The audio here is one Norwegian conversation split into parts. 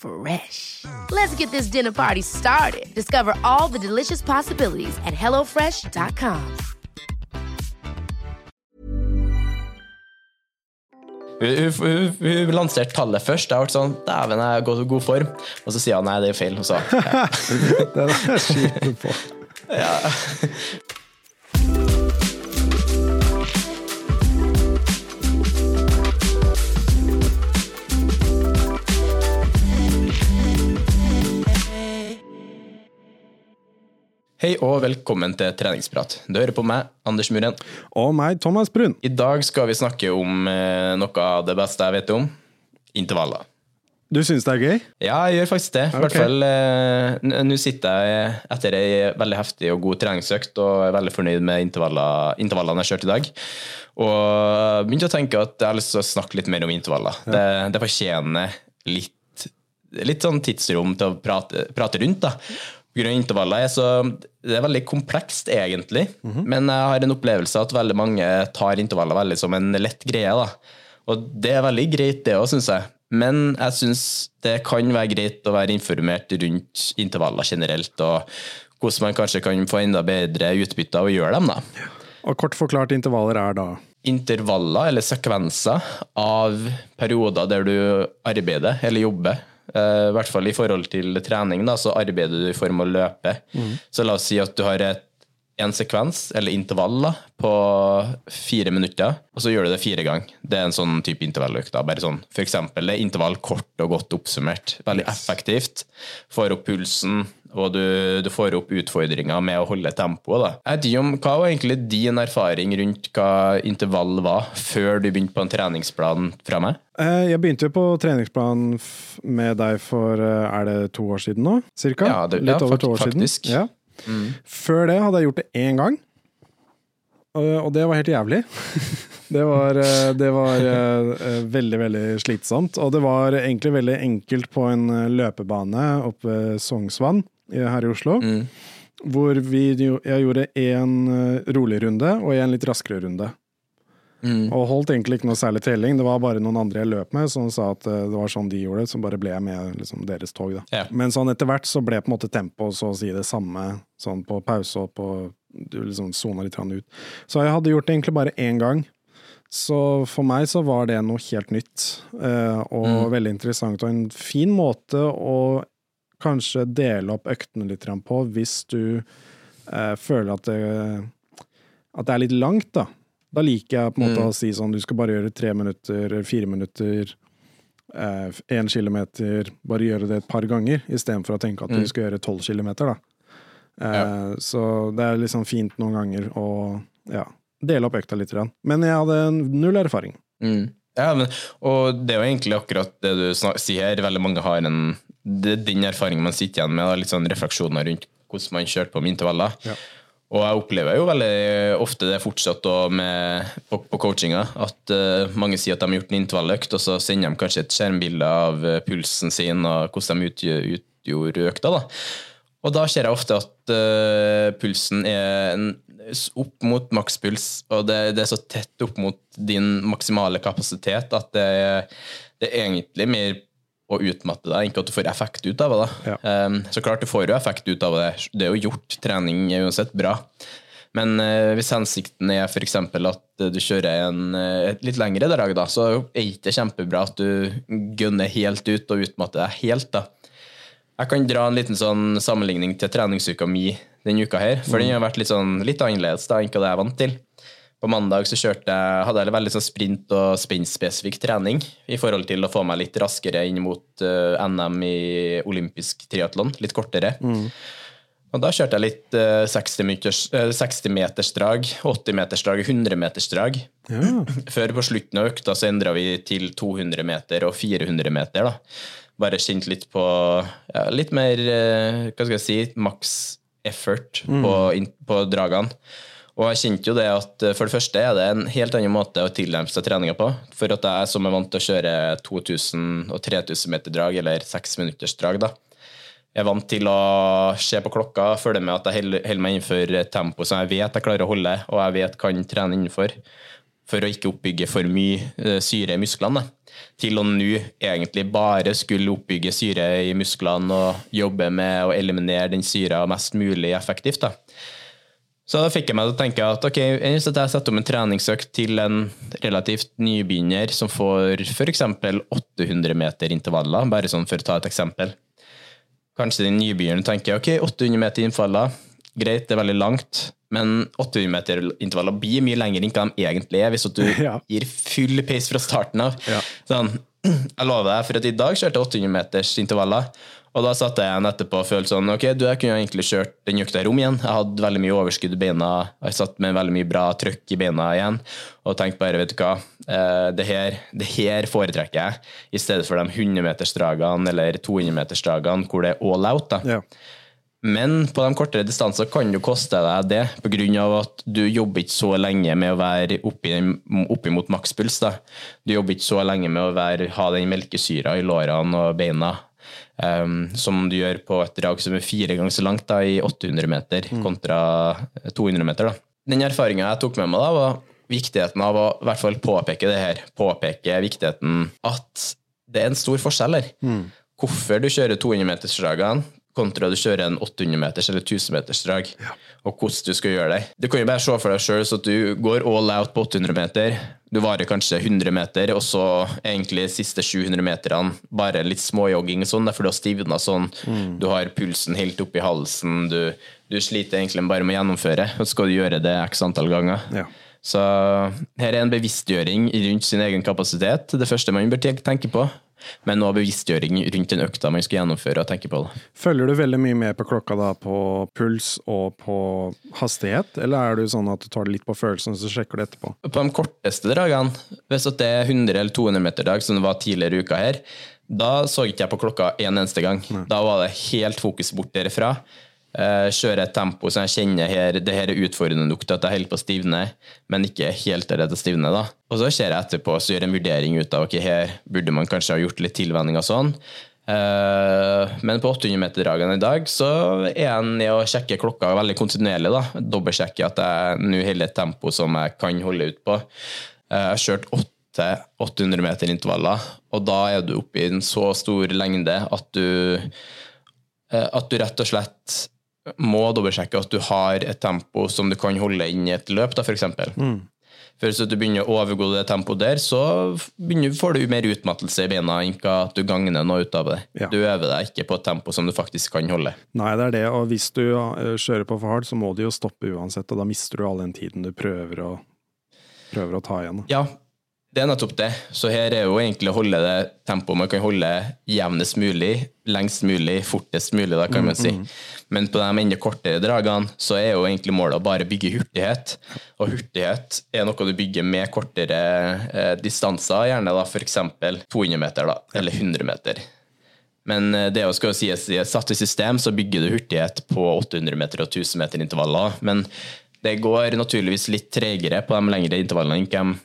Fresh. Let's get this dinner party started. Discover all the delicious possibilities at hellofresh.com. Hun, hun, hun lanserte tallet først. Jeg ble sånn Dæven, jeg er i god, god form. Og så sier hun nei, det er feil. Og så, ja. Den er jeg skikkelig på. Hei og velkommen til treningsprat. Du hører på meg, Anders Muren. Og meg, Thomas Brun. I dag skal vi snakke om eh, noe av det beste jeg vet om. Intervaller. Du syns det er gøy? Ja, jeg gjør faktisk det. I Ok. hvert fall eh, Nå sitter jeg etter ei veldig heftig og god treningsøkt og er veldig fornøyd med intervaller, intervallene jeg kjørte i dag. Og begynte å tenke at jeg har lyst til å snakke litt mer om intervaller. Det, det fortjener litt, litt sånn tidsrom til å prate, prate rundt. da. Av intervaller er så, Det er veldig komplekst, egentlig. Men jeg har en opplevelse at veldig mange tar intervaller veldig som en lett greie. da. Og det er veldig greit, det òg, syns jeg. Men jeg syns det kan være greit å være informert rundt intervaller generelt, og hvordan man kanskje kan få enda bedre utbytte av å gjøre dem. da. Og kort forklart, intervaller er da Intervaller, eller sekvenser, av perioder der du arbeider eller jobber. Eh, I hvert fall i forhold til trening, da, så arbeider du i form av å løpe. Så la oss si at du har et, en sekvens, eller intervall, da, på fire minutter, og så gjør du det fire ganger. Det er en sånn type intervalløkt. da, bare sånn, For eksempel det er intervall kort og godt oppsummert. Veldig effektivt. Får opp pulsen, og du, du får opp utfordringer med å holde tempoet. da. Jeg vet ikke om, Hva var egentlig din erfaring rundt hva intervall var, før du begynte på en treningsplan fra meg? Eh, Jeg begynte jo på treningsplan med deg for eh, er det to år siden nå? Cirka? Ja, det- Litt ja, over to år faktisk. siden. Ja. Før det hadde jeg gjort det én gang, og og det var helt jævlig. Det var, eh, det var eh, eh, veldig, veldig slitsomt. Og det var egentlig veldig enkelt på en eh, løpebane oppe ved Sognsvann her i Oslo. Mm. Hvor vi, jeg gjorde én rolig runde og en litt raskere runde. Mm. Og holdt egentlig ikke noe særlig telling. Det var bare noen andre jeg løp med som sa at eh, det var sånn de gjorde det, så bare ble jeg med liksom, deres tog. Da. Ja. Men sånn etter hvert så ble på en måte tempoet så å si det samme, sånn på pause og på Du liksom sona litt ut. Så jeg hadde gjort det egentlig bare én gang. Så for meg så var det noe helt nytt, og og veldig interessant. Og en fin måte å kanskje dele opp øktene litt på, hvis du eh, føler at det, at det er litt langt, da. Da liker jeg på en måte å si sånn, du skal bare gjøre tre minutter, fire minutter, én kilometer, bare gjøre det et par ganger, istedenfor å tenke at du skal gjøre tolv kilometer, da. Eh, Så det er liksom fint noen ganger å ja, dele opp økta litt. Men jeg hadde null erfaring. Mm. Ja, men, og det er jo egentlig akkurat det du sier her. Veldig mange har en, det, den erfaringen man sitter igjen med, da, litt sånn refleksjoner rundt hvordan man kjørte på med intervaller. Og jeg opplever jo veldig ofte det fortsatt med, på, på coachinga, at uh, mange sier at de har gjort en intervalløkt, og så sender de kanskje et skjermbilde av eh, pulsen sin og hvordan de utgjør, utgjorde økta. da. Og da ser jeg ofte at uh, pulsen er opp mot makspuls, og det, det, er så tett opp mot din maksimale kapasitet at det, det er egentlig mer å utmatte deg, ikke at du får effekt ut av det. Ja. Um, så klart du får jo effekt ut av det. Det er jo gjort. Trening er uansett bra. Men uh, hvis hensikten er f.eks. at du kjører en uh, litt lengre drag, da, så er det ikke kjempebra at du gunner helt ut og utmatter deg helt. da. Jeg kan dra en liten sånn sammenligning til treningsuka mi denne uka her. For den har vært litt, sånn, litt annerledes da, enn hva jeg er vant til. På mandag så jeg, hadde jeg veldig sånn sprint- og spinnspesifikk trening i forhold til å få meg litt raskere inn mot uh, NM i olympisk triatlon. Litt kortere. Mm. Og da kjørte jeg litt uh, 60-metersdrag, 80-metersdrag, 100-metersdrag. Ja. Før på slutten av økta så endra vi til 200 meter og 400 meter. da bare kjent litt på ja, litt mer eh, hva skal jeg si, maks effort mm. på, på, dragene. Og jeg kjente jo det at eh, for det første er det en helt annen måte å tilnærme seg treninga på. For at jeg som er vant til å kjøre 2000 og 3000 meter drag, eller 6-minutters drag, da. Jeg er vant til å se på klokka, følge med at jeg holder meg innenfor tempo som jeg vet jeg klarer å holde, og jeg vet kan trene innenfor. For å ikke oppbygge for mye eh, syre i musklene til å nå egentlig bare skulle oppbygge syre i musklene og jobbe med å eliminere den syra mest mulig effektivt. da. Så da fikk jeg meg til å tenke at ok, jeg setter om en treningsøkt til en relativt nybegynner som får f.eks. 800 meter intervaller, bare sånn for å ta et eksempel. Kanskje den nybegynneren tenker ok, 800 meter intervaller, greit, det er veldig langt. Men 800-meter-intervaller blir mye lengre enn hva de egentlig er, hvis du ja. gir full pace fra starten av. Ja. Sånn, jeg lover deg, for at i dag kjørte jeg 800-meters-intervaller. Og da satt jeg igjen etterpå og følte sånn Ok, du, jeg kunne egentlig kjørt den økta i rom igjen. Jeg hadde veldig mye overskudd i beina. Jeg satt med veldig mye bra trøkk i beina igjen. Og tenkte bare, vet du hva, eh, det her, det her foretrekker jeg, i stedet for de 100-metersdragene eller 200-metersdragene hvor det er all out. da. Ja. Men på de kortere distanser kan det koste deg det, pga. at du jobber ikke så lenge med å være oppi, oppimot makspuls. Da. Du jobber ikke så lenge med å være, ha den melkesyra i lårene og beina um, som du gjør på et drag som er fire ganger så langt da, i 800 meter mm. kontra 200 meter. Da. Den erfaringa jeg tok med meg, da, var viktigheten av å i hvert fall påpeke det her. Påpeke viktigheten at det er en stor forskjell her. Mm. Hvorfor du kjører 200-metersdragene, kontra du kjører en 800-meters eller 1000-metersdrag, ja. og hvordan du skal gjøre det. Du kan jo bare se for deg sjøl at du går all out på 800 meter. Du varer kanskje 100 meter, og så egentlig de siste 700 meterne bare litt småjogging og sånn, for du har stivna sånn. Mm. Du har pulsen helt oppi halsen. Du, du, sliter egentlig bare med å gjennomføre, og så skal du gjøre det x antall ganger. Ja. Så her er en bevisstgjøring rundt sin egen kapasitet. Det første man bør tenke på. Men nå bevisstgjøring rundt den økta man skal gjennomføre og tenke på det. Følger du veldig mye med på klokka da, på puls og på hastighet, eller er du sånn at du tar det litt på følelsen, så sjekker du etterpå? På de korteste dragene, hvis det er 100 eller 200 meter dag, som det var tidligere i uka her, da så ikke jeg på klokka en eneste gang. Nei. Da var det helt fokus bort derifra. Uh, kjøre et tempo som jeg kjenner her, det her er utfordrende nok til at jeg holder på å stivne, men ikke helt til det stivne. da. Og så ser jeg etterpå så gjør en vurdering ut av ok, her burde man kanskje ha gjort litt tilvenninger og sånn. Uh, men på 800-meterdragene i dag så er jeg nede og sjekker klokka veldig kontinuerlig. da. Dobbeltsjekker at jeg nå holder et tempo som jeg kan holde ut på. Uh, jeg har kjørt 800 meter intervaller, og da er du oppe i en så stor lengde at du, at du rett og slett må dobbeltsjekke at du har et tempo som du kan holde inn i et løp, da, f.eks. Mm. For hvis du begynner å overgå det tempoet der, så begynner, får du mer utmattelse i beina enn at du gagner noe ut av det. Ja. Du øver deg ikke på et tempo som du faktisk kan holde. Nei, det er det, og hvis du eh, kjører på for hardt, så må du jo stoppe uansett, og da mister du all den tiden du prøver å, prøver å ta igjen. Ja, det er nettopp det. Så her er jo egentlig å holde det tempoet man kan holde jevnest mulig, lengst mulig, fortest mulig, da kan man si. Mm, mm. Men på de enda kortere dragene så er jo egentlig målet å bare bygge hurtighet. Og hurtighet er noe du bygger med kortere eh, distanser, gjerne da f.eks. 200 meter da, eller 100 meter. Men eh, det å skal sies satt i system, så bygger du hurtighet på 800 meter og 1000 meter intervaller. Men det går naturligvis litt tregere på de lengre intervallene enn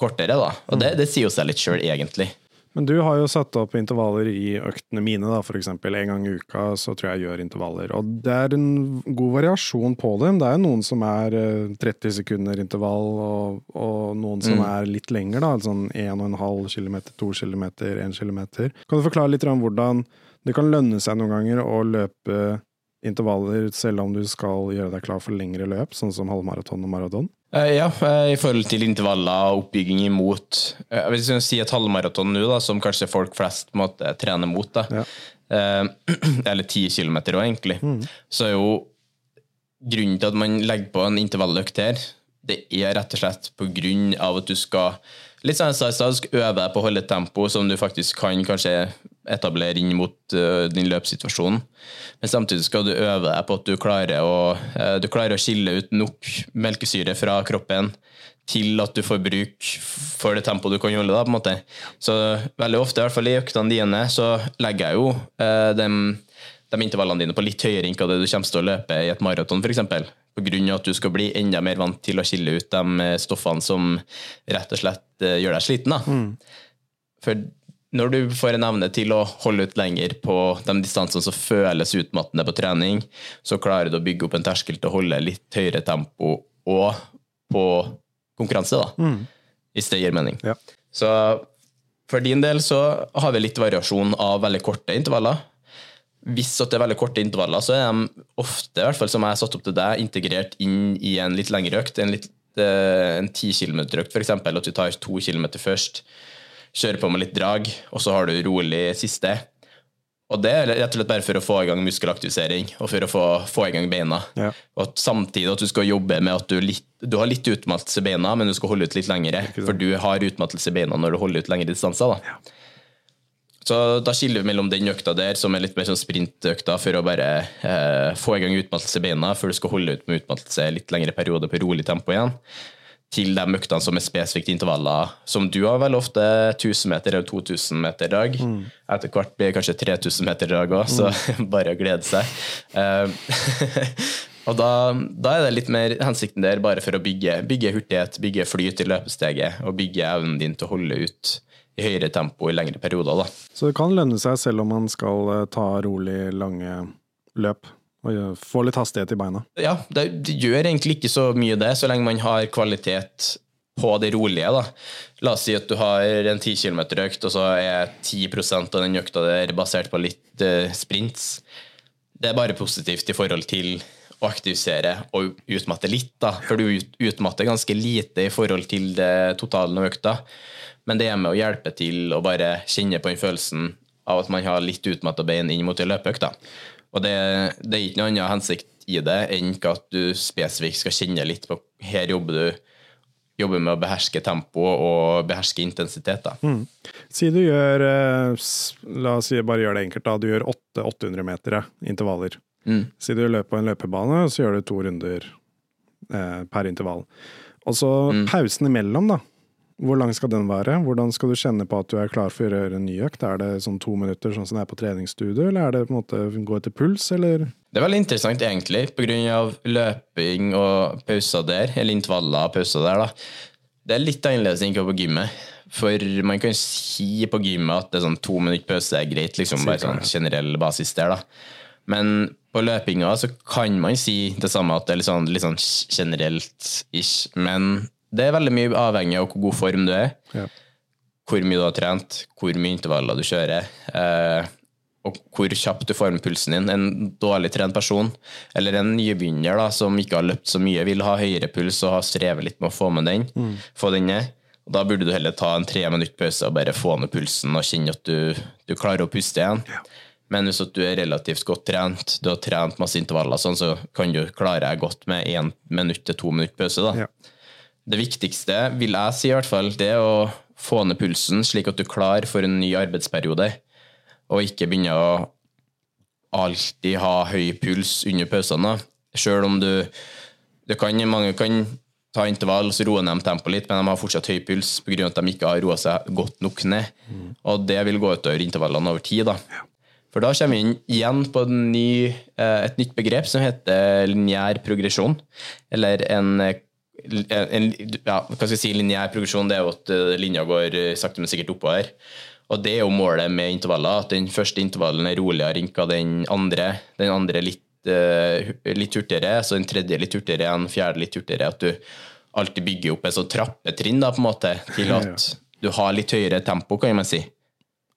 kortere, da. Og det, det sier jo seg litt sjøl, egentlig. Men du har jo satt opp intervaller i øktene mine, da, eksempel. En gang i uka så tror jeg jeg gjør intervaller. Og det er en god variasjon på dem. Det er jo noen som er eh, 30 sekunder intervall, og, og noen som Mm. er litt lenger, da. Sånn 1,5 km, 2 km, 1 km. Kan du forklare litt om hvordan det kan lønne seg noen ganger å løpe intervaller selv om du skal gjøre deg klar for lengre løp, sånn som halvmaraton og maraton? Eh, Ja, eh, i forhold til intervaller og oppbygging imot eh, Jeg vil si- et halvmaraton nå, da, som kanskje folk flest måtte trene mot. da. Ja. Eller ti kilometer òg, egentlig. Så er jo grunnen til at man legger på en intervalløkt her, det er rett og slett på grunn av at du skal litt sånn du skal øve deg på å holde et tempo som du faktisk kan kanskje etablere inn mot uh, din løpssituasjon. Men samtidig skal du øve deg på at du klarer å, uh, du klarer å skille ut nok melkesyre fra kroppen til at du får bruk for det tempoet du kan holde. Da, på en måte. Så veldig ofte, i hvert fall i øktene dine, så legger jeg jo uh, dem de intervallene dine på litt høyere enn det du kommer til å løpe i et maraton, f.eks. Av at du skal bli enda mer vant til å skille ut de stoffene som rett og slett gjør deg sliten. Da. For når du får en evne til å holde ut lenger på de distansene som føles utmattende på trening, så klarer du å bygge opp en terskel til å holde litt høyere tempo og på konkurranse, da. Hvis det gir mening. Ja. Så for din del så har vi litt variasjon av veldig korte intervaller. Hvis det er veldig korte intervaller, så er de ofte, i hvert fall som jeg har satt opp til deg, integrert inn i en litt lengre økt. En, litt, eh, en 10 km-økt, f.eks. At du tar to km først, kjører på med litt drag, og så har du rolig siste. Og det er rett og slett bare for å få i gang muskelaktivisering og for å få, få i gang beina. Ja. Og samtidig at du skal jobbe med at du, litt, du har litt utmattelse i beina, men du skal holde ut litt lengre. For du har utmattelse i beina når du holder ut lengre distanser. Da. Så da skiller vi mellom den økta der, som er litt mer sånn sprintøkta, for å bare eh, få i gang utmattelse i beina, før du skal holde ut med utmattelse litt lengre periode på rolig tempo igjen, til de øktene som er spesifikt intervaller, som du har vel ofte 1000 meter eller 2000 meter i dag. Mm. Etter hvert blir det kanskje 3000 meter i dag òg, så bare å glede seg. Eh, og da, da er det litt mer hensikten der bare for å bygge, bygge hurtighet, bygge flyt i løpesteget, og bygge evnen din til å holde ut i høyere tempo i lengre perioder. da. Så det kan lønne seg selv om man skal eh, ta rolig lange løp, og få litt hastighet i beina. Ja, det, det gjør egentlig ikke så mye det, så lenge man har kvalitet på det rolige. da. La oss si at du har en 10 km økt, og så er 10% av den økta der basert på litt uh, sprints. Det er bare positivt i forhold til å aktivisere og utmatte litt, da. For du utmatter ganske lite i forhold til det totalen av økta. Men det er med å hjelpe til å bare kjenne på den følelsen av at man har litt utmatta bein inn mot ei løpeøkt. Og det, det er ikke noe annen hensikt i det enn at du spesifikt skal kjenne litt på Her jobber du jobber med å beherske tempo og beherske intensitet. da. Si du gjør, eh, la oss si bare gjør det enkelt da, du gjør 800 meter intervaller. Mm. Si du løper på en løpebane, så gjør du to runder eh, per intervall. Og så Mm. pausen imellom da. Hvor lang skal den være? Hvordan skal du kjenne på at du er klar for å gjøre en ny økt? Er det sånn to minutter sånn som det er på treningsstudio, eller er det på en måte gå etter puls, eller? Det er veldig interessant, egentlig, pga. løping og pauser der, eller intervaller og pauser der. da. Det er litt annerledes enn på gymmet. For man kan si på gymmet at det er sånn to minutter pause er greit, liksom bare sånn generell basis der. da. Men på løpinga så kan man si det samme, at det er litt sånn, litt sånn generelt-ish. Men det er veldig mye avhengig av hvor god form du er Ja. hvor mye du har trent, hvor mye intervaller du kjører, eh, og hvor kjapt du får med pulsen din. En dårlig trent person, eller en nybegynner da, som ikke har løpt så mye, vil ha høyere puls og har strevet litt med å få med den. Få den ned. Og da burde du heller ta en tre minutter pause og bare få ned pulsen og kjenne at du, du klarer å puste igjen. Men hvis at du er relativt godt trent, du har trent masse intervaller, sånn, så kan du klare deg godt med én minutt til to minutter pause. da. Ja. Det viktigste, vil jeg si i hvert fall, det er å få ned pulsen, slik at du er klar for en ny arbeidsperiode, og ikke begynne å alltid ha høy puls under pausene. Selv om du, du kan, Mange kan ta intervall, og roe ned tempoet litt, men de har fortsatt høy puls pga. at de ikke har roa seg godt nok ned. Og det vil gå utover intervallene over tid. da. For da kommer vi inn igjen på ny, eh, et nytt begrep som heter lineær progresjon. Eller en, eh, en ja, hva skal jeg si, lineær progresjon det er jo at eh, linja går eh, sakte, men sikkert oppover. Og det er jo målet med intervaller, at den første intervallen er roligere enn hva den andre. Den andre litt, uh, litt hurtigere, så den tredje litt hurtigere den fjerde litt hurtigere. At du alltid bygger opp et sånt trappetrinn da, på en måte, til at du har litt høyere tempo, kan man si.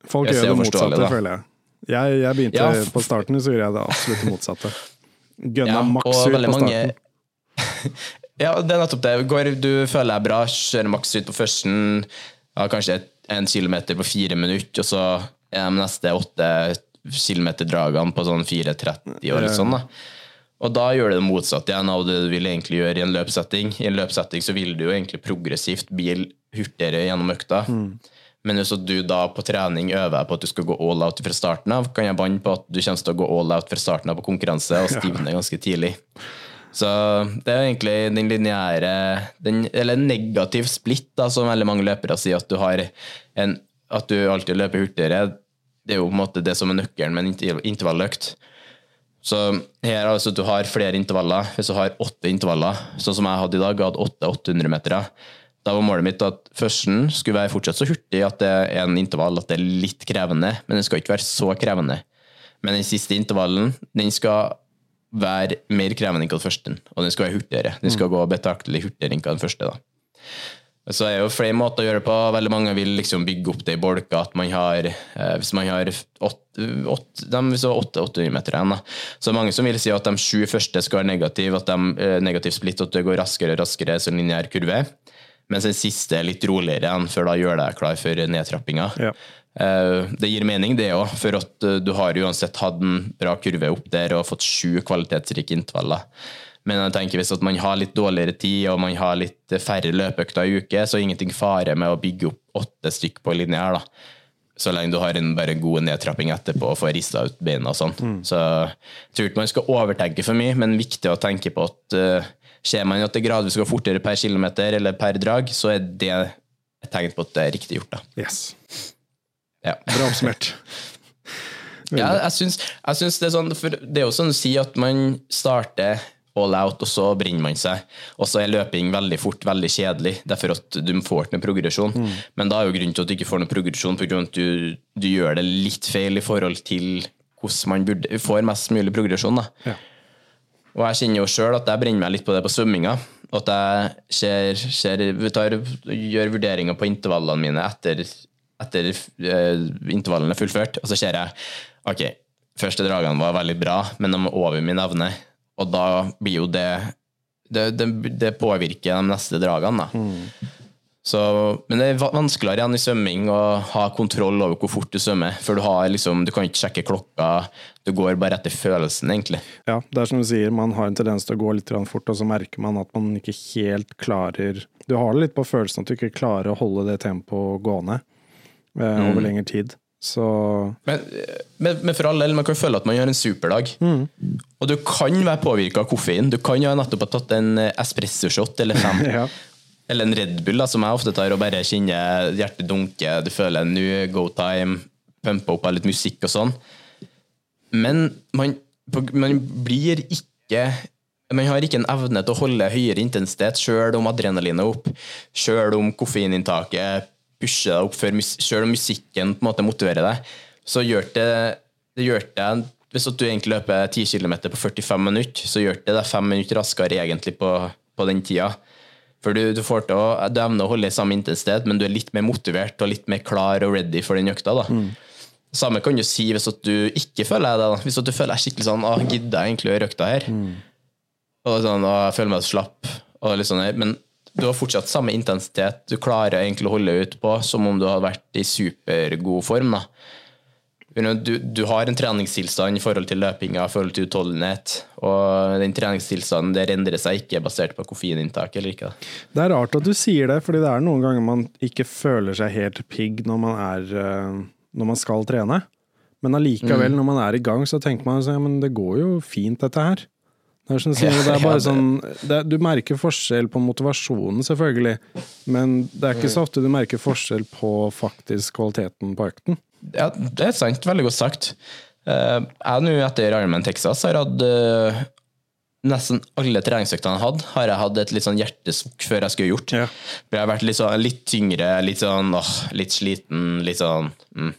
Folk Jeg gjør det motsatte, da. føler jeg. jeg. Jeg begynte Ja, På starten så gjorde jeg det absolutt motsatte. Gønna Ja, maks ut på på mange- starten. Ja, det er nettopp det. Går, du føler deg bra, kjører maks ut på førsten, ja, kanskje en kilometer på fire minutter, og så er de neste åtte kilometerdragene på sånn 4.30 og litt sånn. da. Og da gjør du det motsatte igjen av det du vil egentlig gjøre i en løpsetting. I en løpsetting så vil du jo egentlig progressivt bil hurtigere gjennom økta. Men hvis du da på trening øver på at du skal gå all out fra starten av, kan jeg banne på at du kommer til å gå all out fra starten av på konkurranse og stivne ganske tidlig. Så det er egentlig den lineære Eller negativ splitt, da, som veldig mange løpere sier, at du har en At du alltid løper hurtigere. Det er jo på en måte det som er nøkkelen med en intervalløkt. Så her altså du har flere intervaller. Hvis du har åtte intervaller, sånn som jeg hadde i dag, jeg hadde åtte 800 meter. Da var målet mitt at førsten skulle være fortsatt så hurtig at det er en intervall at det er litt krevende, men den skal ikke være så krevende. Men den siste intervallen den skal være mer krevende enn den første, og den skal være hurtigere. Den skal gå betraktelig hurtigere enn den første. da. Så er det jo flere måter å gjøre det på. Veldig mange vil liksom bygge opp det i bolker. at man har, eh, Hvis man har åtte, åtte, de, hvis det var åtte 800 meter igjen, da. så er det mange som vil si at de sju første skal være negativ, at de eh, negativ splitt, at det går raskere og raskere som lineær kurve. Mens den siste er litt roligere igjen, før da gjør deg klar for nedtrappinga. Ja. Eh, Det gir mening, det òg, for at eh, du har uansett hatt en bra kurve opp der og fått sju kvalitetsrike intervaller. Men jeg tenker hvis at man har litt dårligere tid og man har litt færre løpeøkter i uke, så er ingenting fare med å bygge opp åtte stykk på lineær. da. Så lenge du har en bare god nedtrapping etterpå og får rista ut beina og sånn. Så jeg tror ikke man skal overtenke for mye, men viktig å tenke på at uh, ser man at det gradvis går fortere per kilometer eller per drag, så er det et tegn på at det er riktig gjort. da. Yes. Ja. Bra oppsummert. Ja, jeg syns, jeg syns det er sånn For det er jo sånn å si at man starter all out, og så brenner man seg. Og så er løping veldig fort veldig kjedelig, derfor at du får ikke noe progresjon. Men da er jo grunnen til at du ikke får noe progresjon, på grunn av at du, du gjør det litt feil i forhold til hvordan man burde, får mest mulig progresjon. da. Ja. Og jeg kjenner jo sjøl at jeg brenner meg litt på det på svømminga. At jeg ser, ser, tar, gjør vurderinger på intervallene mine etter, etter eh, intervallene er fullført, og så ser jeg ok, første dragene var veldig bra, men de er over min evne. Og da blir jo det Det, det, det påvirker de neste dragene, da. Så, men det er vanskeligere igjen i svømming å ha kontroll over hvor fort du svømmer. For du, har liksom, du kan ikke sjekke klokka, du går bare etter følelsen, egentlig. Ja, det er som du sier, man har en tendens til å gå litt fort, og så merker man at man ikke helt klarer Du har det litt på følelsen at du ikke klarer å holde det tempoet gående eh, over lengre tid. Så Men, men, men for all del, man kan føle at man gjør en superdag. Og du kan være påvirka av koffein. Du kan jo nettopp ha tatt en espressoshot espresso-shot eller fem. ja. Eller en Red Bull, da, som jeg ofte tar og bare kjenner hjertet dunke, du føler nå go time, pumpe opp av litt musikk og sånn. Men man, man blir ikke man har ikke en evne til å holde høyere intensitet sjøl om adrenalinet er opp, sjøl om koffeininntaket pusher deg opp, før, selv om musikken på en måte motiverer deg. Så gjør det, det gjør det Hvis du egentlig løper 10 km på 45 minutter, så gjør det deg 5 minutter raskere egentlig på, på den tida. For du, du får til å, du evner å holde i samme intensitet, men du er litt mer motivert og litt mer klar og ready for den økta. da. Samme kan du si hvis at du ikke føler det. da. Hvis at du føler deg skikkelig sånn «Åh, Gidder jeg egentlig å gjøre økta her? Og sånn, og jeg føler meg slapp. Og litt sånn. Men du har fortsatt samme intensitet. Du klarer egentlig å holde ut på som om du hadde vært i supergod form. Du, du har en treningstilstand i forhold til løpinga, i forhold til utholdenhet. Og den treningstilstanden der endrer seg ikke basert på koffeininntak eller ikke. Det er rart at du sier det, fordi det er noen ganger man ikke føler seg helt pigg når man er eh, Når man skal trene. Men allikevel, når man er i gang, så tenker man at ja, det går jo fint, dette her. Er, sånn, det er bare sånn det, Du merker forskjell på motivasjonen, selvfølgelig. Men det er ikke så ofte du merker forskjell på faktisk kvaliteten på økten. Ja, det er sant. Veldig godt sagt. Eh, Jeg nå etter Ironman Texas har hatt eh, nesten alle treningsøktene jeg hadde, har jeg hatt et litt sånn hjertesukk før jeg skulle gjort. Ja. Jeg har vært litt, sånn, litt tyngre, litt sånn åh, litt sliten, litt sånn mm.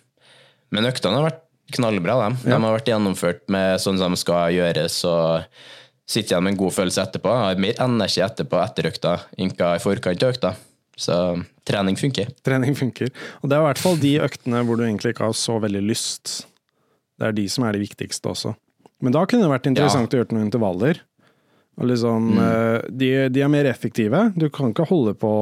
Men øktene har vært knallbra, dem. De har vært gjennomført med sånn som de skal gjøres, og sitter igjen med en god følelse etterpå. Jeg har mer energi etterpå etter økta enn i forkant av økta. Så trening funker. Trening funker. Og det er i hvert fall de øktene hvor du egentlig ikke har så veldig lyst. Det er de som er de viktigste også. Men da kunne det vært interessant å gjøre noen intervaller. Og liksom, mm. de, de er mer effektive. Du kan ikke holde på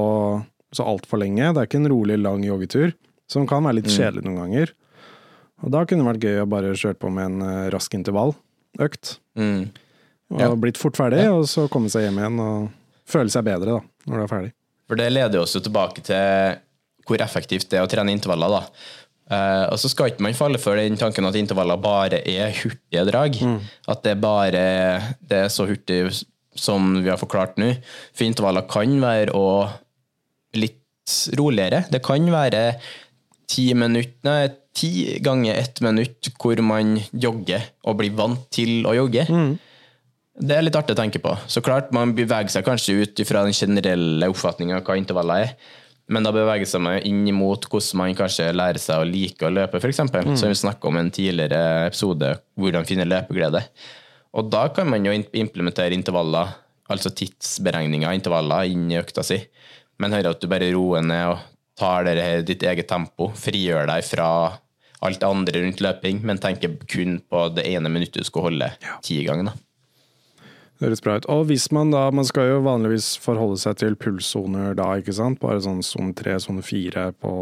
så altfor lenge. Det er ikke en rolig, lang joggetur, som kan være litt kjedelig noen ganger. Og da kunne det vært gøy å bare kjøre på med en eh, rask intervalløkt. Mm. Og Ja. blitt fort ferdig, og så komme seg hjem igjen og føle seg bedre da, når du er ferdig. For det leder oss jo tilbake til hvor effektivt det er å trene intervaller. da. Uh, og så skal ikke man falle for den tanken at intervaller bare er hurtige drag. At det bare det er så hurtig som vi har forklart nå. For intervaller kan være og litt roligere. Det kan være ti minutter, nei, ti ganger ett minutt hvor man jogger og blir vant til å jogge. Det er litt artig å tenke på. Så klart, Man beveger seg kanskje ut fra den generelle oppfatninga av hva intervaller er, men da beveger seg man inn mot hvordan man kanskje lærer seg å like å løpe, f.eks. eksempel Som vi snakka om i en tidligere episode, hvordan finne løpeglede. Og da kan man jo implementere intervaller, altså tidsberegninger av intervaller, inn i økta si. Men hører at du bare roer ned og tar det her ditt eget tempo, frigjør deg fra alt det andre rundt løping, men tenker kun på det ene minuttet du skal holde ti ganger. da. Høres bra ut. Og hvis man da Man skal jo vanligvis forholde seg til pulssoner da, ikke sant? Bare sånn sone 3, sone 4 på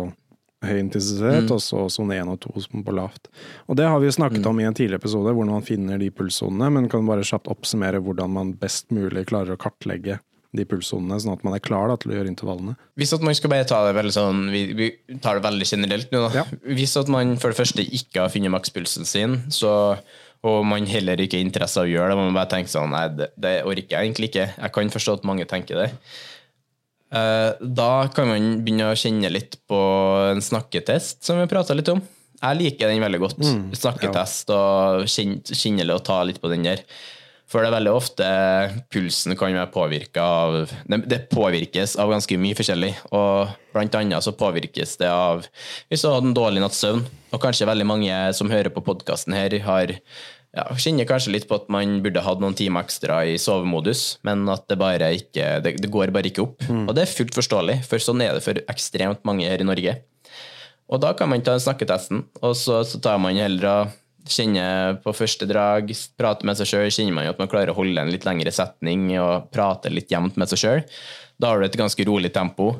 høy intensitet, og så sone 1 og 2 på lavt. Og det har vi jo snakket om i en tidligere episode, hvordan man finner de pulssonene, men kan bare kjapt oppsummere hvordan man best mulig klarer å kartlegge de pulssonene, sånn at man er klar da, til å gjøre intervallene. Hvis at man skal bare ta det veldig sånn Vi, vi tar det veldig generelt nå, da. Ja. Hvis at man for det første ikke har funnet makspulsen sin, så, og man heller ikke er interesse av å gjøre det, man bare tenker sånn Nei, det, det orker jeg egentlig ikke. Jeg kan forstå at mange tenker det. Eh, da kan man begynne å kjenne litt på en snakketest, som vi prata litt om. Jeg liker den veldig godt. Snakketest og kjenne, kjenne og ta litt på den der. For det er veldig ofte pulsen kan være påvirka av det, påvirkes av ganske mye forskjellig. Og blant annet så påvirkes det av hvis du har hatt en dårlig natts søvn. Og kanskje veldig mange som hører på podkasten her, har ja, kjenner kanskje litt på at man burde hatt noen timer ekstra i sovemodus, men at det bare ikke det, det går bare ikke opp. Og det er fullt forståelig, for sånn er det for ekstremt mange her i Norge. Og da kan man ta snakketesten, og så, så tar man heller og kjenner på første drag, prater med seg sjøl, kjenner man jo at man klarer å holde en litt lengre setning og prate litt jevnt med seg sjøl. Da har du et ganske rolig tempo.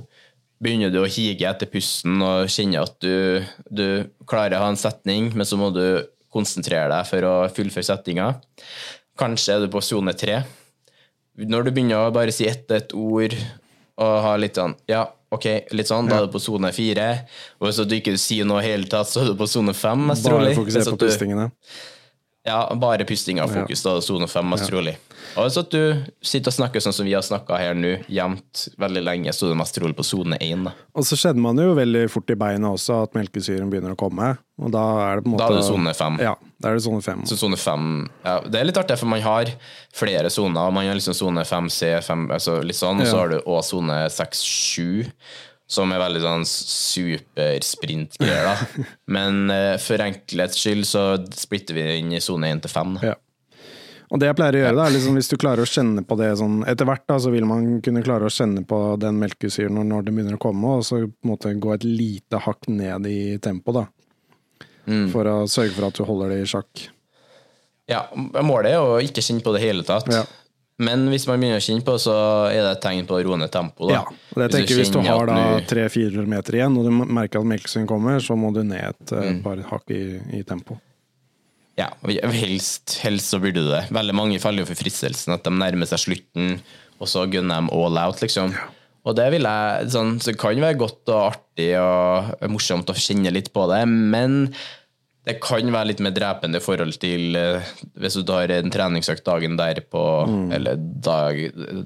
Begynner du å hige etter pusten og kjenner at du, du klarer å ha en setning, men så må du konsentrere deg for å fullføre setninga. Kanskje er du på sone tre. Når du begynner å bare si ett et ord og ha litt sånn Ja, ok, litt sånn, da er du på sone fire. Og hvis du ikke sier noe i hele tatt, så er du på sone fem, mest Bare trolig. fokusere på du- pustingene. Ja, bare pusting av fokus, da, sone fem, mest trolig. Og så at du sitter og snakker sånn som vi har snakka her nå, jevnt veldig lenge, så er mest trolig på sone én. Og så kjenner man jo veldig fort i beina også at melkesyren begynner å komme, og da er det på en måte Da er det sone fem. Ja, da er det sone fem. Så sone fem ja, Det er litt artig, for man har flere soner. Man har liksom sone 5C, 5, altså litt sånn, og så har du òg sone 6-7, som er veldig sånn supersprintgreier, da. Men uh, for enkelhets skyld så splitter vi inn i sone 1 til 5. Ja. Og det jeg pleier å gjøre, da, er liksom hvis du klarer å kjenne på det sånn Etter hvert da, så vil man kunne klare å kjenne på den melkesyren når, når det begynner å komme, og så på en måte gå et lite hakk ned i tempo, da. Mm. For å sørge for at du holder det i sjakk. Ja, målet er å ikke kjenne på det hele tatt. Ja. Men hvis man begynner å kjenne på, så er det et tegn på å roe ned tempo. Da. Ja, og det tenker jeg Hvis du har da tre-fire meter igjen, og du merker at melkesyren kommer, så må du ned et Mm. eh, par hakk i, i tempo. Ja, helst, helst så burde du det. Veldig mange faller jo for fristelsen at de nærmer seg slutten, og så gunner de all out, liksom. Og det vil jeg, sånn, så det kan være godt og artig og morsomt å kjenne litt på det, men det kan være litt mer drepende i forhold til eh, hvis du tar en treningsøkt dagen derpå, eller dag,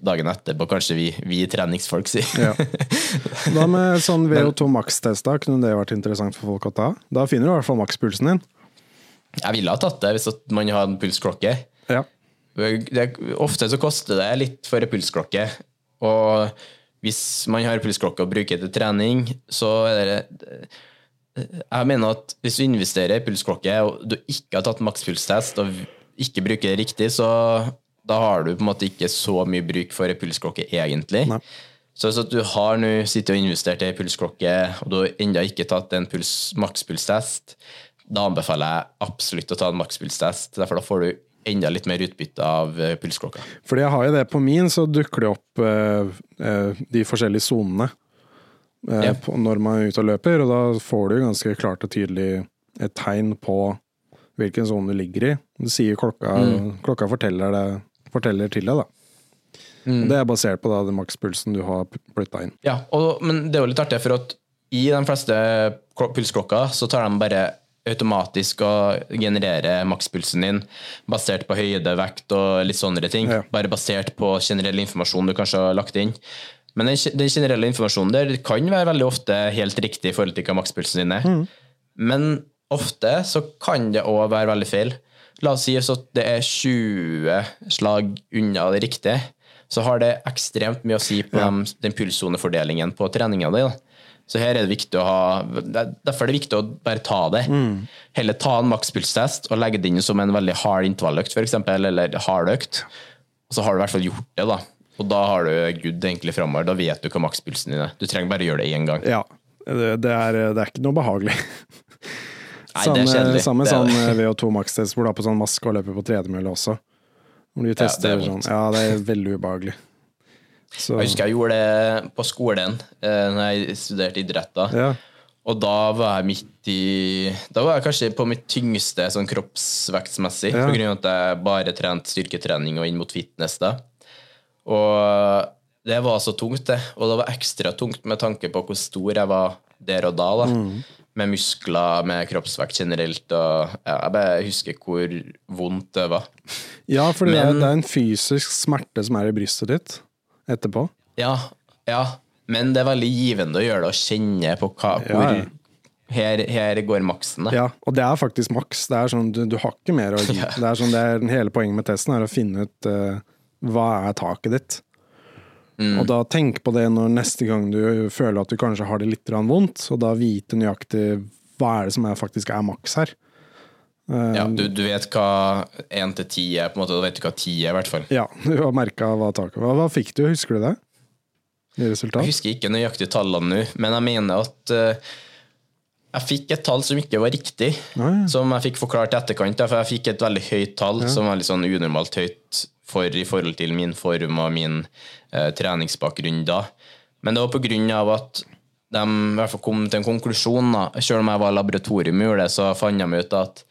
dagen etterpå, kanskje vi, vi treningsfolk sier. Ja. Da med sånn VO2 max-test, da? Kunne det vært interessant for folk å ta? Da finner du i hvert fall makspulsen din. Jeg ville ha tatt det hvis man har en pulsklokke. Ja. det, ofte så koster det litt for en pulsklokke. Og hvis man har pulsklokke og bruker til trening, så er det Jeg mener at hvis du investerer i pulsklokke, og du ikke har tatt makspulstest og ikke bruker det riktig, så da har du på en måte ikke så mye bruk for en pulsklokke, egentlig. Nei. Så hvis du har nå sittet og investert i pulsklokke, og du har ennå ikke tatt en puls, makspulstest, da anbefaler jeg absolutt å ta en makspulstest. Derfor da får du enda litt mer utbytte av eh, pulsklokka. Fordi jeg har jo det på min, så dukker det opp uh, uh, de forskjellige sonene Ja. på- når man er ute og løper, og da får du ganske klart og tydelig et tegn på hvilken sone du ligger i. Du sier klokka, klokka forteller, det, forteller til deg, da. Mm. Det er basert på da, den makspulsen du har flytta inn. Ja, og, men det er jo litt artig, for at i de fleste klo- pulsklokker så tar de bare automatisk og genererer makspulsen din basert på høyde, vekt og litt sånne ting. Ja. Bare basert på generell informasjon du kanskje har lagt inn. Men den, den generelle informasjonen der kan være veldig ofte helt riktig i forhold til hva makspulsen din er. Men ofte så kan det òg være veldig feil. La oss si at det er 20 slag unna det riktige, så har det ekstremt mye å si på dem- den pulssonefordelingen på treninga di. Så her er det viktig å ha er- Derfor er det viktig å bare ta det. Heller ta en makspulstest og legge det inn som en veldig hard intervalløkt, f.eks., eller hardøkt. Og så har du i hvert fall gjort det, da. Og da har du good egentlig framover. Da vet du hva makspulsen din er. Du trenger bare gjøre det én gang. Ja. Det, det, er, det er ikke noe behagelig. Nei, det er kjedelig. Samme Det er- sånn eh, VO2 makstest hvor du har på sånn maske og løper på tredemølle også. Hvor du tester det er sånn. Ja, det er veldig ubehagelig. Så, Jeg husker jeg gjorde det på skolen eh, når jeg studerte idrett. da. ja. Og da var jeg midt i Da var jeg kanskje på mitt tyngste sånn kroppsvektsmessig, Ja. av at jeg bare trente styrketrening og inn mot fitness. da. Og det var så tungt, det. Og det var ekstra tungt med tanke på hvor stor jeg var der og da. da. Mm. Med muskler, med kroppsvekt generelt. Og ja, jeg bare husker hvor vondt det var. ja, for det, er, det er en fysisk smerte som er i brystet ditt etterpå. Ja, ja. Men det er veldig givende å gjøre det og kjenne på hva, hvor ja. her, her går maksen. da. Ja, og det er faktisk maks. Det er sånn, du, du har ikke mer å gi. Ja. Det er sånn, det er Hele poenget med testen er å finne ut eh, hva er taket ditt. Mm. Og da tenk på det når neste gang du føler at du kanskje har det litt vondt, og da vite nøyaktig hva er det som er, faktisk er maks her. Ja, du, du vet hva 1 til 10 er, på en måte. Da vet du hva 10 er, i hvert fall. Ja, du har merka hva taket var. Hva fikk du, husker du det? I resultat? Jeg husker ikke nøyaktig tallene nå, men jeg mener at uh, jeg fikk et tall som ikke var riktig, Ah, ja. som jeg fikk forklart i etterkant. For jeg fikk et veldig høyt tall, som var litt sånn unormalt høyt for, i forhold til min form og min eh, treningsbakgrunn da. Men det var av at de i hvert fall kom til en konklusjon. da. Selv om jeg var det, så fant de ut at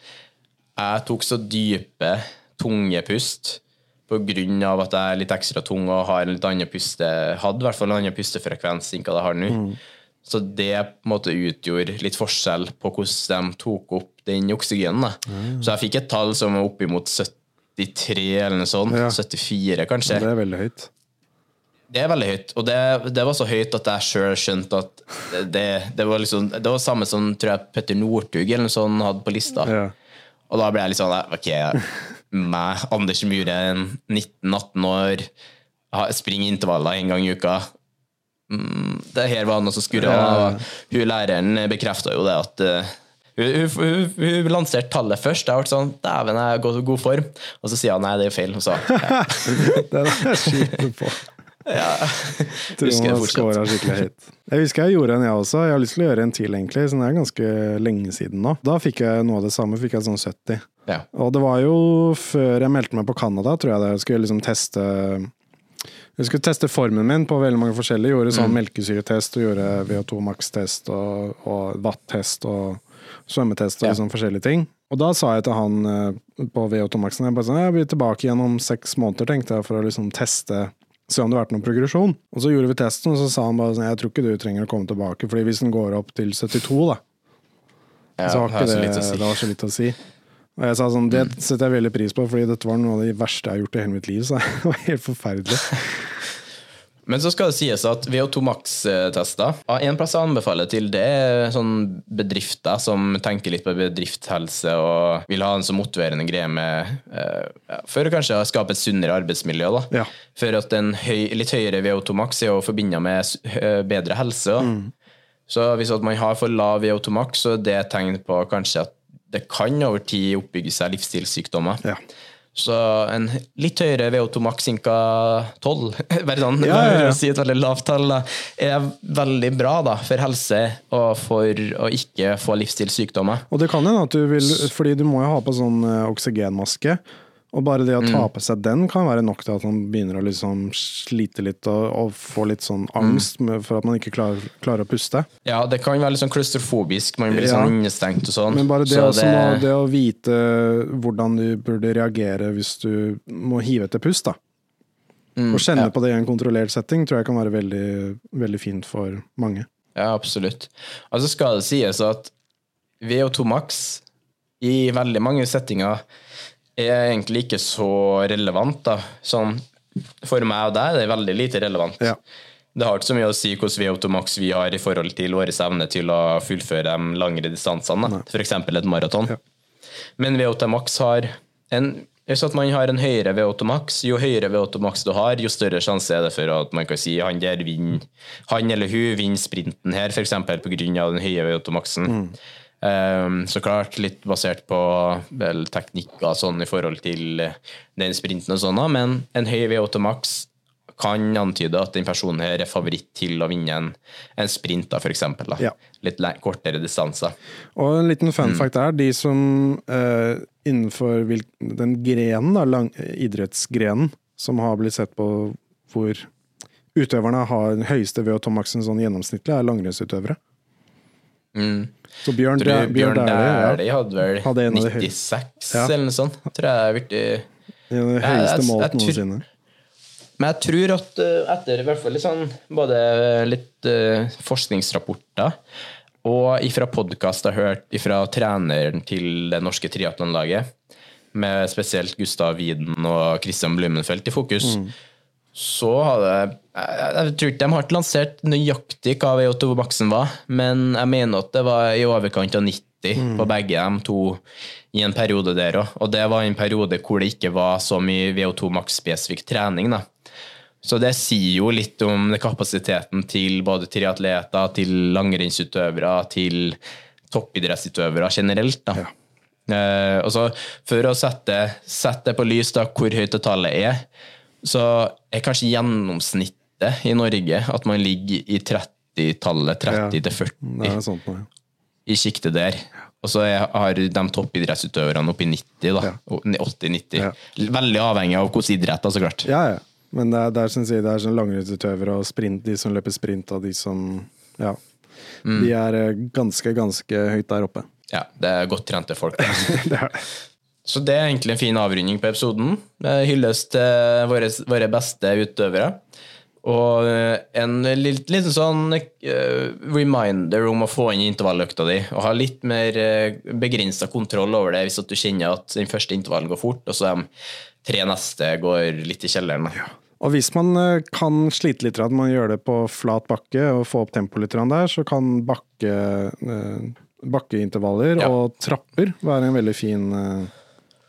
jeg tok så dype, tunge pust av at jeg er litt ekstra tung og har en litt annen puste, hadde i hvert fall en annen pustefrekvens enn hva jeg har nå. Så det på en måte utgjorde litt forskjell på hvordan de tok opp den oksygenen. Da. Så jeg fikk et tall som var oppimot 73 eller noe sånt. Ja. 74 kanskje. Det er veldig høyt. Det er veldig høyt, og det, det var så høyt at jeg sjøl skjønte at det, det var liksom Det var samme som tror jeg Petter Northug eller noe sånt hadde på lista. Ja. Og da ble jeg litt sånn Ok, meg, Anders Muren, 19-18 år, springer intervaller en gang i uka. Mm, det her var noe som skurra. Ja. Hun læreren bekrefta jo det at eh, hun, hun, hun, hun lanserte tallet først. Jeg ble sånn Dæven, jeg gått i god form. Og så sier han nei, det er feil. Og så, ja, Det er jeg på. ja. Tror Husker jeg man scora skikkelig høyt. Jeg husker jeg gjorde en, jeg også. Jeg har lyst til å gjøre en til, egentlig. Så det er ganske lenge siden nå. Da fikk jeg noe av det samme. Fikk jeg sånn 70. Ja. Og det var jo før jeg meldte meg på Canada, tror jeg det. Jeg skulle liksom teste Jeg skulle teste formen min på veldig mange forskjellige. Gjorde sånn melkesyretest og gjorde VO2 max-test og, og watt-test og svømmetest og Ja. liksom forskjellige ting. Og da sa jeg til han eh, på VO2 maxen jeg bare sånn, jeg blir tilbake igjen om seks måneder, tenkte jeg, for å liksom teste Se om det har vært noen progresjon. Og så gjorde vi testen, og så sa han bare sånn Jeg tror ikke du trenger å komme tilbake, fordi hvis den går opp til 72, da, Ja, så har det ikke så det, si. det har så litt å si. Og jeg sa sånn, Det setter jeg veldig pris på, fordi dette var noe av det verste jeg har gjort i hele mitt liv. Så det var helt forferdelig. Men så skal det sies at VO2 Max-tester ja, En plass jeg anbefaler til, det er sånn bedrifter som tenker litt på bedriftshelse og vil ha en så motiverende greie med uh, For å kanskje skape et sunnere arbeidsmiljø. da. Ja. For at en høy, litt høyere VO2 Max er jo forbindet med bedre helse. Mm. Så hvis man har for lav VO2 Max, så er det et tegn på kanskje at det kan over tid oppbygge seg livsstilssykdommer. Ja. Så en litt høyere VO2 max inka 12, bare sånn, Ja, ja, ja. si et veldig lavt tall, er veldig bra da, for helse og for å ikke få livsstilssykdommer. Og det kan hende at du vil, fordi du må jo ha på sånn eh, oksygenmaske, og bare det å ta på seg den kan være nok til at man begynner å liksom slite litt og, og få litt sånn angst med, for at man ikke klarer, klarer å puste. Ja, det kan være litt sånn klaustrofobisk, man blir litt Ja. sånn innestengt og sånn. Men bare det, Så det... må, det å vite hvordan du burde reagere hvis du må hive etter pust, da. Mm, Å kjenne på det i en kontrollert setting tror jeg kan være veldig, veldig fint for mange. Ja, absolutt. Altså skal det sies at VO2 max i veldig mange settinger er egentlig ikke så relevant. da. Sånn, for meg og deg det er veldig lite relevant. Ja. Det har ikke så mye å si hvordan VO2 max vi har i forhold til vår evne til å fullføre de langere distansene, f.eks. et maraton. Ja. Men VO2 max har en hvis at man har en høyere VO2 max, jo høyere VO2 max du har, jo større sjanse er det for at man kan si han der vinner, han eller hun vinner sprinten her, f.eks. pga. den høye VO2 maxen. Um, så klart litt basert på vel, teknikker sånn i forhold til eh, den sprinten og sånn, men en høy V8 max kan antyde at den personen her er favoritt til å vinne en, en sprint, da, for eksempel. Da. Ja. Litt kortere distanser. Og en liten Mm. fun fact er, de som uh, innenfor den grenen, da, lang, idrettsgrenen, som har blitt sett på hvor utøverne har den høyeste VO2-maksen sånn gjennomsnittlig, er langrennsutøvere. Mm. Så Bjørn, Bjørn, Bjørn Dæhlie ja. hadde vel Hadde en av de høy- 96, Ja. eller noe sånt. Tror jeg er den høyeste målt noensinne. Men jeg tror at eh, etter i hvert fall litt sånn, både litt uh, forskningsrapporter og ifra podkast jeg har hørt ifra treneren til det norske triatlonlaget, med spesielt Gustav Widen og Christian Blumenfeldt i fokus, så hadde jeg, jeg tror ikke de har lansert nøyaktig hva VO2 Maxen var, men jeg mener at det var i overkant av 90 på begge de to i en periode der òg. Og det var en periode hvor det ikke var så mye VO2 Max-spesifikk trening. da. Så det sier jo litt om kapasiteten til både triatleter, til langrennsutøvere, til toppidrettsutøvere generelt. da. Eh, og så For å sette, sette på lys da, hvor høyt det tallet er, så er kanskje gjennomsnittet i Norge at man ligger i 30-tallet, 30 til 40 Det er sånt noe. i sjiktet der. Og så har de toppidrettsutøverne oppi 90, da. Ja. 80-90. Ja. Veldig avhengig av hvilken idrett, da, så klart. Ja, ja. Men det er, det er, sånn, det er sånn langrennsutøvere og sprint, de som løper sprint, og de som Ja. Mm. De er eh, ganske, ganske høyt der oppe. Ja, Det er godt trente folk. Det er det. Så det er egentlig en fin avrunding på episoden. Hylles til våre, våre beste utøvere. Og eh, en litt, liten sånn eh, reminder om å få inn intervalløkta di, og ha litt mer uh, begrensa kontroll over det hvis du kjenner at den første intervallen går fort, og så de tre neste går litt i kjelleren. Ja. Og hvis man eh, kan slite litt, at man gjør det på flat bakke og få opp tempoet litt der, så kan bakke, eh, bakkeintervaller Ja. og trapper være en veldig fin, eh,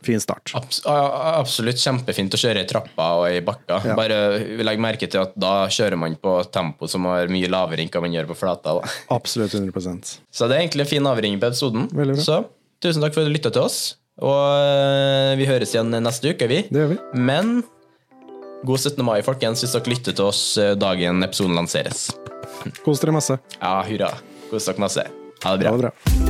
fin start. Abs absolutt kjempefint å kjøre i trappa og i bakka. Ja. Bare legg merke til at da kjører man på tempo som er mye lavere enn hva man gjør på flata. Da. Absolutt 100% Så det er egentlig en fin avringning på episoden. Så tusen takk for at du lytta til oss. Og eh, vi høres igjen neste uke, vi. Det gjør vi. Men god 17. mai, folkens, hvis dere lytter til oss eh, dagen episoden lanseres. Kos dere masse. Ja, hurra. Kos dere masse. Ha det bra. Ha det bra.